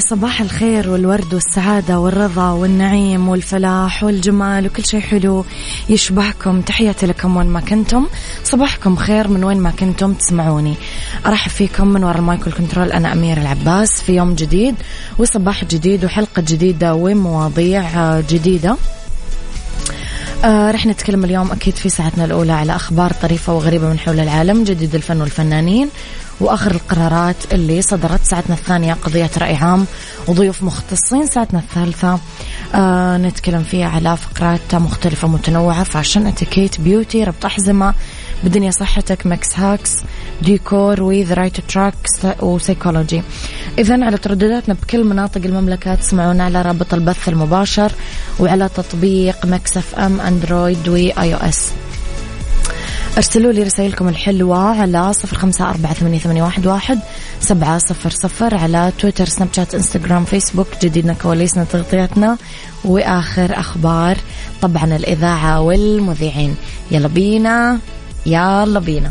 يا صباح الخير والورد والسعادة والرضا والنعيم والفلاح والجمال وكل شيء حلو يشبهكم. تحياتي لكم وين ما كنتم. صباحكم خير من وين ما كنتم تسمعوني. أرحب فيكم من وراء ال mic وال control أنا أمير العباس في يوم جديد وصباح جديد وحلقة جديدة ومواضيع جديدة. آه رح نتكلم اليوم أكيد في ساعتنا الأولى على أخبار طريفة وغريبة من حول العالم جديد الفن والفنانين. وآخر القرارات اللي صدرت. ساعتنا الثانية قضية رأي عام وضيوف مختصين. ساعتنا الثالثة آه نتكلم فيها على فقرات مختلفة متنوعة. fashion اتيكيت beauty ربط أحزمة بدنيا صحتك Mix hacks ديكور و the right track وسيكولوجي. اذا على تردداتنا بكل مناطق المملكة تسمعونا على رابط البث المباشر وعلى تطبيق Mix FM Android و iOS. أرسلوا لي رسائلكم الحلوة على صفر خمسة أربعة ثمانية واحد سبعة صفر صفر على تويتر سناب شات إنستغرام فيسبوك جديدنا كواليسنا تغطياتنا وآخر أخبار طبعا الإذاعة والمذيعين. يلا بينا يلا بينا.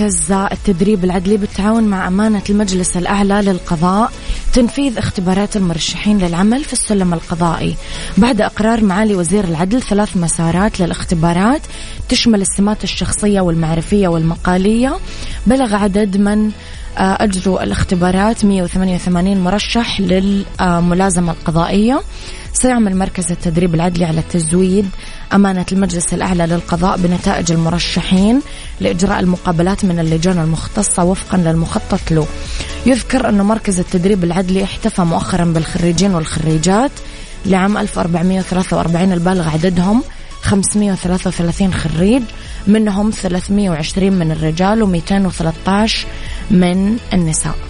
مركز التدريب العدلي بالتعاون مع أمانة المجلس الأعلى للقضاء تنفيذ اختبارات المرشحين للعمل في السلم القضائي. بعد إقرار معالي وزير العدل ثلاث مسارات للاختبارات تشمل السمات الشخصية والمعرفية والمقالية. بلغ عدد من آه، أجروا الاختبارات 188 مرشح للملازمة القضائية. سيعمل مركز التدريب العدلي على تزويد أمانة المجلس الأعلى للقضاء بنتائج المرشحين لإجراء المقابلات من اللجان المختصة وفقا للمخطط له. يذكر أن مركز التدريب العدلي احتفى مؤخرا بالخريجين والخريجات لعام 1443 البالغ عددهم 533 خريج منهم 320 من الرجال و213 من النساء.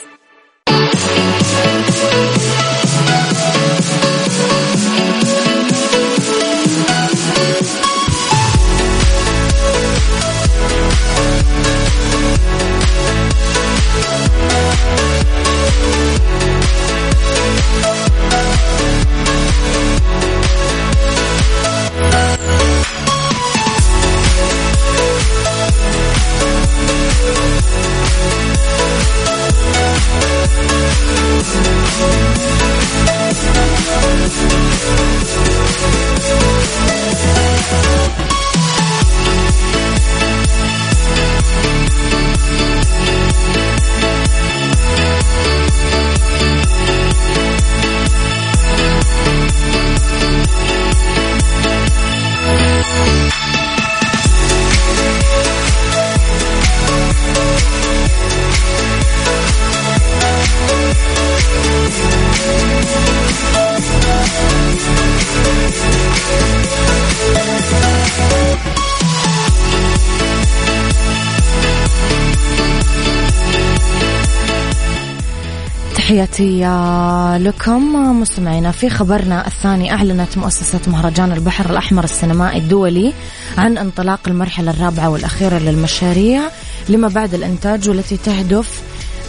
تحياتي لكم. مستمعينا في خبرنا الثاني أعلنت مؤسسة مهرجان البحر الأحمر السينمائي الدولي عن انطلاق المرحلة الرابعة والأخيرة للمشاريع لما بعد الإنتاج والتي تهدف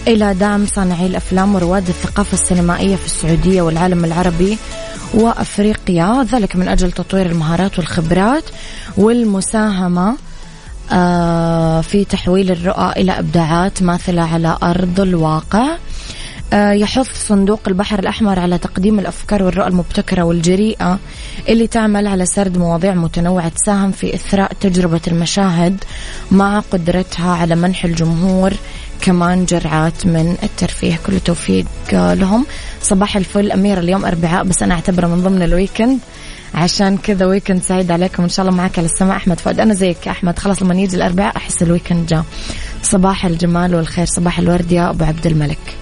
إلى دعم صانعي الأفلام ورواد الثقافة السينمائية في السعودية والعالم العربي وأفريقيا. ذلك من أجل تطوير المهارات والخبرات والمساهمة آه، في تحويل الرؤى إلى إبداعات ماثلة على أرض الواقع. يحث صندوق البحر الأحمر على تقديم الأفكار والرؤى المبتكرة والجريئة اللي تعمل على سرد مواضيع متنوعة تساهم في إثراء تجربة المشاهد مع قدرتها على منح الجمهور كمان جرعات من الترفيه. كل توفيق لهم. صباح الفل. أميرة اليوم أربعاء بس أنا أعتبره من ضمن ال weekend. عشان كذا weekend سعيد عليكم. إن شاء الله معك على السمع أحمد فؤاد. أنا زيك أحمد. خلاص لما يجي الأربعاء أحس ال weekend جاء. صباح الجمال والخير. صباح الورد يا أبو عبد الملك.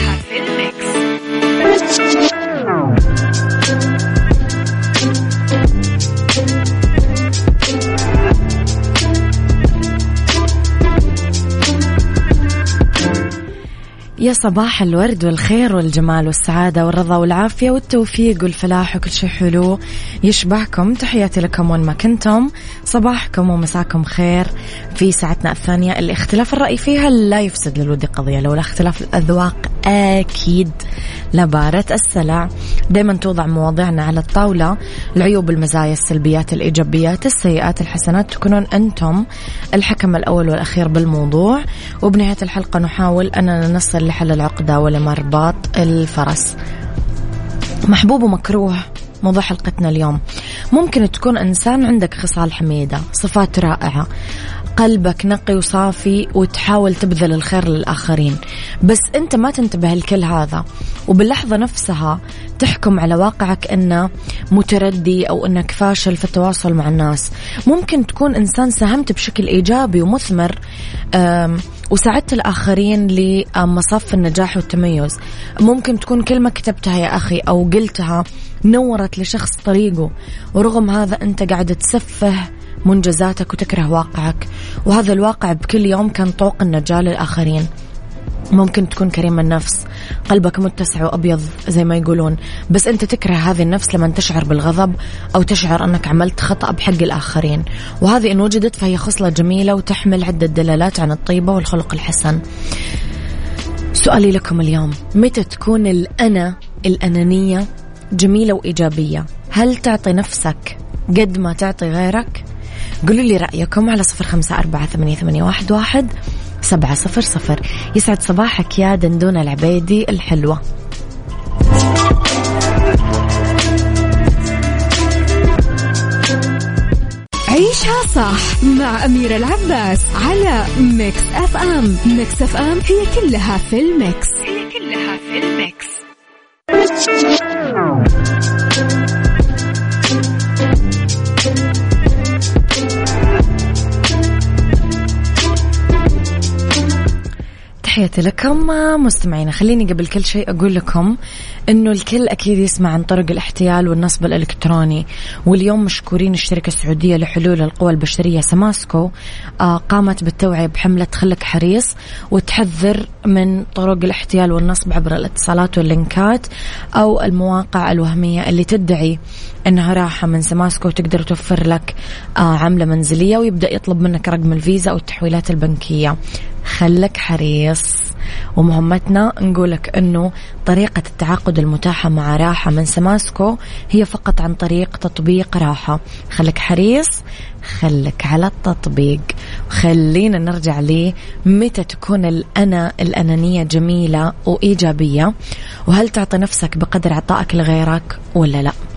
يا صباح الورد والخير والجمال والسعادة والرضا والعافية والتوفيق والفلاح وكل شيء حلو. يشبهكم تحياتي لكم وين ما كنتم. صباحكم ومساكم خير. في ساعتنا الثانية اللي اختلاف الرأي فيها لا يفسد للود قضية لولا اختلاف الأذواق أكيد. لبارة السلع. دايما توضع مواضيعنا على الطاولة. العيوب المزايا السلبيات الإيجابيات السيئات الحسنات تكونون أنتم الحكم الأول والأخير بالموضوع. وبنهاية الحلقة نحاول أننا نصل لحل العقدة ولمرباط الفرس. محبوب ومكروه موضوع حلقتنا اليوم. ممكن تكون إنسان عندك خصال حميدة صفات رائعة. قلبك نقي وصافي وتحاول تبذل الخير للآخرين. بس أنت ما تنتبه لكل هذا. وباللحظة نفسها تحكم على واقعك أنه متردي أو أنك فاشل في التواصل مع الناس. ممكن تكون إنسان ساهمت بشكل إيجابي ومثمر وساعدت الآخرين لمصاف النجاح والتميز. ممكن تكون كلمة كتبتها يا أخي أو قلتها نورت لشخص طريقه ورغم هذا أنت قاعد تسفه منجزاتك وتكره واقعك وهذا الواقع بكل يوم كان طوق النجاة للآخرين. ممكن تكون كريم النفس. قلبك متسع وأبيض زي ما يقولون. بس أنت تكره هذه النفس لما تشعر بالغضب أو تشعر أنك عملت خطأ بحق الآخرين. وهذه إن وجدت فهي خصلة جميلة وتحمل عدة دلالات عن الطيبة والخلق الحسن. سؤالي لكم اليوم متى تكون الأنا الأنانية جميلة وإيجابية؟ هل تعطي نفسك قد ما تعطي غيرك؟ قولوا لي رأيكم على صفر خمسة أربعة ثمانية واحد. سبعة صفر صفر. يسعد صباحك يا دندون العبيدي الحلوة. عيشها صح مع أميرة العباس على Mix FM. Mix FM هي كلها في ال mix. هي كلها في ال mix. تحياتي لكم مستمعينا خليني قبل كل شيء أقول لكم أنه الكل أكيد يسمع عن طرق الاحتيال والنصب الإلكتروني. واليوم مشكورين الشركة السعودية لحلول القوى البشرية سماسكو آه، قامت بالتوعية بحملة خلك حريص وتحذر من طرق الاحتيال والنصب عبر الاتصالات واللينكات أو المواقع الوهمية اللي تدعي أنها راحة من سماسكو وتقدر توفر لك آه، عملة منزلية ويبدأ يطلب منك رقم الفيزا أو التحويلات البنكية. خلك حريص. ومهمتنا نقولك أنه طريقة التعاقد المتاحة مع راحة من سماسكو هي فقط عن طريق تطبيق راحة. خلك حريص خلك على التطبيق. خلينا نرجع لي متى تكون الأنا الأنانية جميلة وإيجابية. وهل تعطي نفسك بقدر عطائك لغيرك ولا لا؟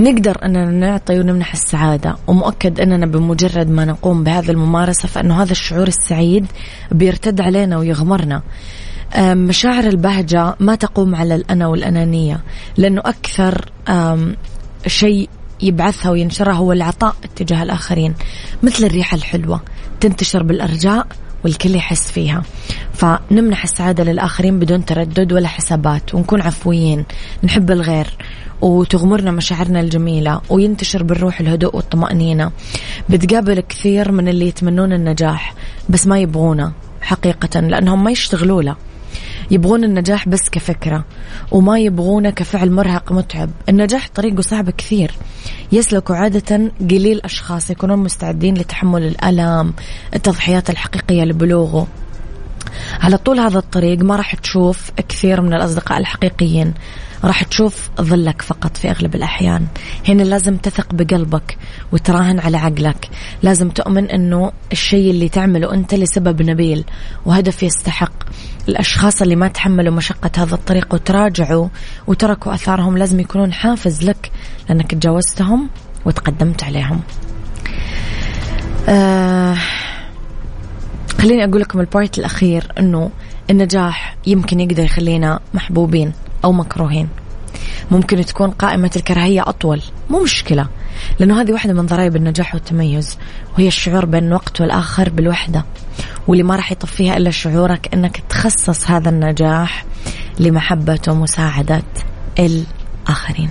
نقدر أننا نعطي ونمنح السعادة ومؤكد أننا بمجرد ما نقوم بهذه الممارسة فإنه هذا الشعور السعيد بيرتد علينا ويغمرنا. مشاعر البهجة ما تقوم على الأنا والأنانية لأنه أكثر شيء يبعثها وينشرها هو العطاء اتجاه الآخرين مثل الريحة الحلوة تنتشر بالأرجاء والكل يحس فيها. فنمنح السعادة للآخرين بدون تردد ولا حسابات ونكون عفويين نحب الغير وتغمرنا مشاعرنا الجميلة وينتشر بالروح الهدوء والطمأنينة. بتقابل كثير من اللي يتمنون النجاح بس ما يبغونه حقيقة لأنهم ما يشتغلوا له. يبغون النجاح بس كفكرة وما يبغونه كفعل مرهق متعب. النجاح طريقه صعب كثير. يسلك عادة قليل أشخاص يكونون مستعدين لتحمل الألم التضحيات الحقيقية لبلوغه على طول هذا الطريق ما راح تشوف كثير من الأصدقاء الحقيقيين. راح تشوف ظلك فقط في أغلب الأحيان. هنا لازم تثق بقلبك وتراهن على عقلك. لازم تؤمن أنه الشيء اللي تعمله أنت لسبب نبيل وهدف يستحق. الأشخاص اللي ما تحملوا مشقة هذا الطريق وتراجعوا وتركوا أثارهم لازم يكونون حافز لك لأنك تجاوزتهم وتقدمت عليهم. آه خليني أقول لكم البوينت الأخير أنه النجاح يمكن يقدر يخلينا محبوبين. أو مكروهين. ممكن تكون قائمة الكراهية أطول. مو مشكلة لأنه هذه واحدة من ضرائب النجاح والتميز وهي الشعور بين الوقت والآخر بالوحدة واللي ما راح يطفيها إلا شعورك أنك تخصص هذا النجاح لمحبة ومساعدة الآخرين.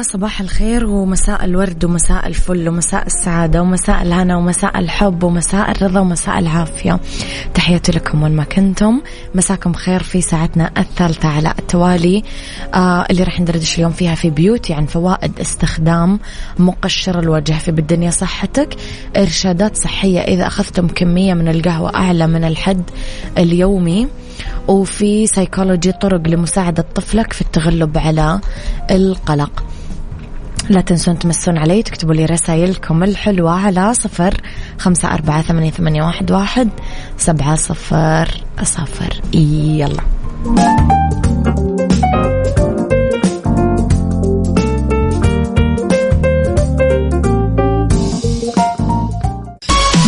يا صباح الخير ومساء الورد ومساء الفل ومساء السعادة ومساء الهنا ومساء الحب ومساء الرضا ومساء العافية. تحياتي لكم وين ما كنتم. مساكم خير في ساعتنا الثالثة على التوالي آه اللي راح ندردش اليوم فيها في beauty عن فوائد استخدام مقشر الوجه. في بالدنيا صحتك إرشادات صحية. إذا أخذتم كمية من القهوة أعلى من الحد اليومي. وفي سيكولوجي طرق لمساعدة طفلك في التغلب على القلق. لا تنسون تمسون علي تكتبوا لي رسائلكم الحلوة على صفر خمسة أربعة ثمانية, ثمانية واحد, واحد سبعة صفر صفر. يلا.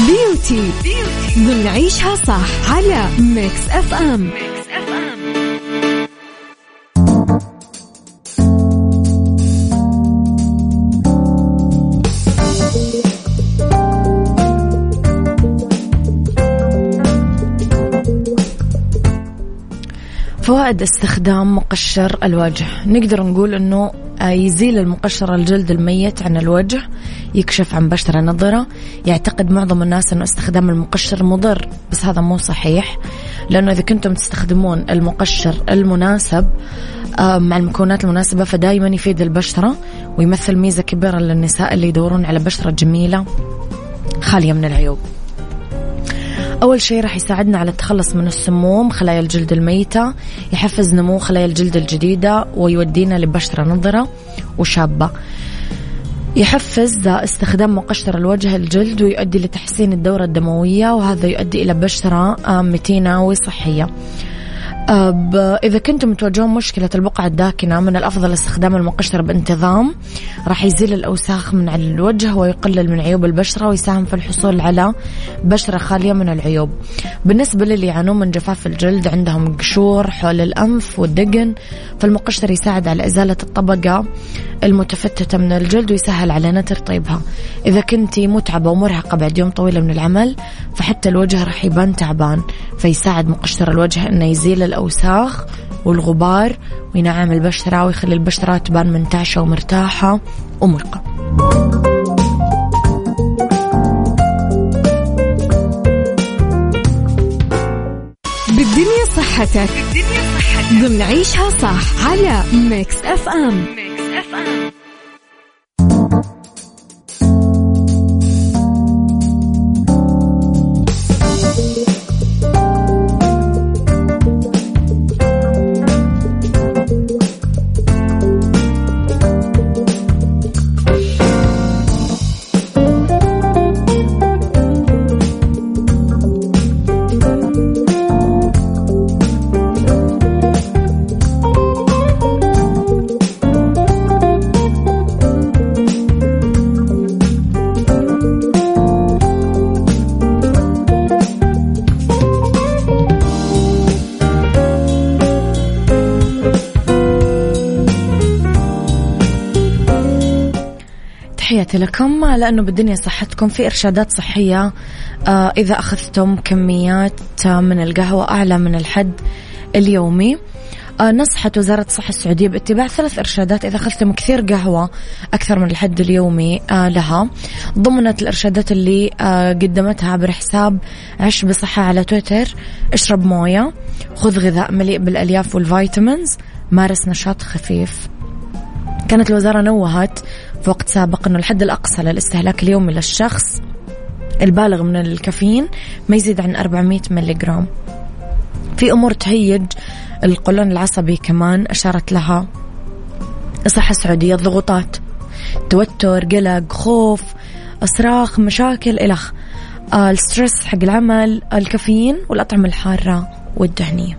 beauty ضمن عيشها صح على Mix FM Mix فوائد استخدام مقشر الوجه. نقدر نقول إنه يزيل المقشر الجلد الميت عن الوجه يكشف عن بشرة نظرة. يعتقد معظم الناس أنه استخدام المقشر مضر بس هذا مو صحيح لأنه إذا كنتم تستخدمون المقشر المناسب آه، مع المكونات المناسبة فدايما يفيد البشرة ويمثل ميزة كبيرة للنساء اللي يدورون على بشرة جميلة خالية من العيوب. أول شيء راح يساعدنا على التخلص من السموم خلايا الجلد الميتة يحفز نمو خلايا الجلد الجديدة ويودينا لبشرة نضرة وشابة. يحفز استخدام مقشر الوجه الجلد ويؤدي لتحسين الدورة الدموية وهذا يؤدي إلى بشرة متينة وصحية. إذا كنتم تواجهون مشكلة البقعة الداكنة من الأفضل استخدام المقشر بانتظام راح يزيل الأوساخ من على الوجه ويقلل من عيوب البشرة ويساهم في الحصول على بشرة خالية من العيوب. بالنسبة للي يعانون من جفاف الجلد عندهم قشور حول الأنف والدقن فالمقشر يساعد على إزالة الطبقة المتفتتة من الجلد ويسهل على نتر طيبها. إذا كنتي متعبة ومرهقة بعد يوم طويل من العمل فحتى الوجه راح يبان تعبان فيساعد مقشر الوجه أنه يزيل الأوساخ والغبار وينعم البشرة ويخلي البشرة تبان منتعشة ومرتاحة ومرقة. بالدنيا صحتك. بالدنيا صحتك. ضمن عيشها صح على Mix FM. Mix FM. تحياتي لكم لأنه بالدنيا صحتكم في إرشادات صحية. آه، إذا أخذتم كميات من القهوة أعلى من الحد اليومي. آه، نصحت وزارة الصحة السعودية باتباع ثلاث إرشادات إذا أخذتم كثير قهوة أكثر من الحد اليومي آه، لها. ضمنت الإرشادات اللي قدمتها عبر حساب عش بصحة على تويتر اشرب موية خذ غذاء مليء بالألياف والفيتامينز مارس نشاط خفيف. كانت الوزارة نوهت في وقت سابق أنه الحد الأقصى للاستهلاك اليومي للشخص البالغ من الكافيين ما يزيد عن 400 ملغ في أمور تهيج القولون العصبي كمان أشارت لها. الصحة السعودية الضغوطات توتر قلق خوف صراخ مشاكل إلخ الستريس حق العمل الكافيين والأطعمة الحارة والدهنية.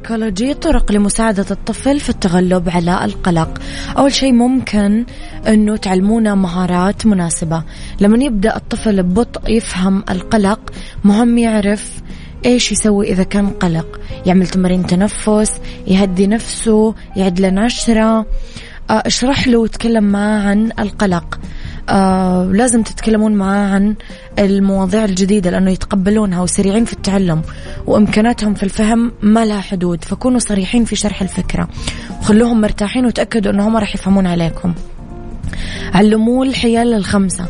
سايكولوجي طرق لمساعدة الطفل في التغلب على القلق. أول شيء ممكن أنه تعلمونا مهارات مناسبة. لما يبدأ الطفل ببطء يفهم القلق مهم يعرف إيش يسوي إذا كان قلق. يعمل تمارين تنفس يهدي نفسه يعد له نشرة. آه، اشرح له وتكلم معاه عن القلق. آه لازم تتكلمون معاه عن المواضيع الجديدة لأنه يتقبلونها وسريعين في التعلم وإمكاناتهم في الفهم ما لها حدود. فكونوا صريحين في شرح الفكرة. وخلوهم مرتاحين وتأكدوا أنهم راح يفهمون عليكم. علموه الحيل الخمسة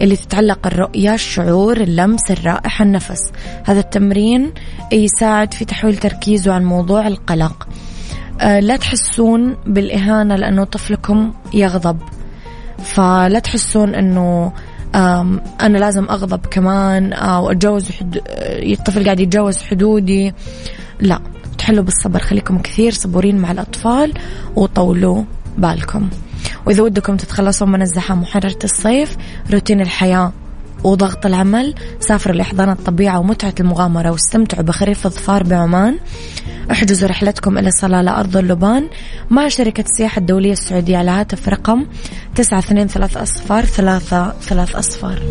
اللي تتعلق الرؤية الشعور اللمس الرائحة النفس. هذا التمرين يساعد في تحويل تركيزه عن موضوع القلق. آه، لا تحسون بالإهانة لأنه طفلكم يغضب. فلا تحسون أنه أنا لازم أغضب كمان أو أتجاوز حد... الطفل قاعد يتجاوز حدودي. لا تحلوا بالصبر. خليكم كثير صبورين مع الأطفال وطولوا بالكم. وإذا ودكم تتخلصون من الزحام وحرارة الصيف روتين الحياة وضغط العمل سافروا لإحضان الطبيعة ومتعة المغامرة واستمتعوا بخريف الظفار بعمان. احجزوا رحلتكم إلى صلالة أرض اللبان مع شركة السياحة الدولية السعودية على هاتف رقم تسعة اثنين ثلاث أصفار ثلاثة ثلاث أصفار.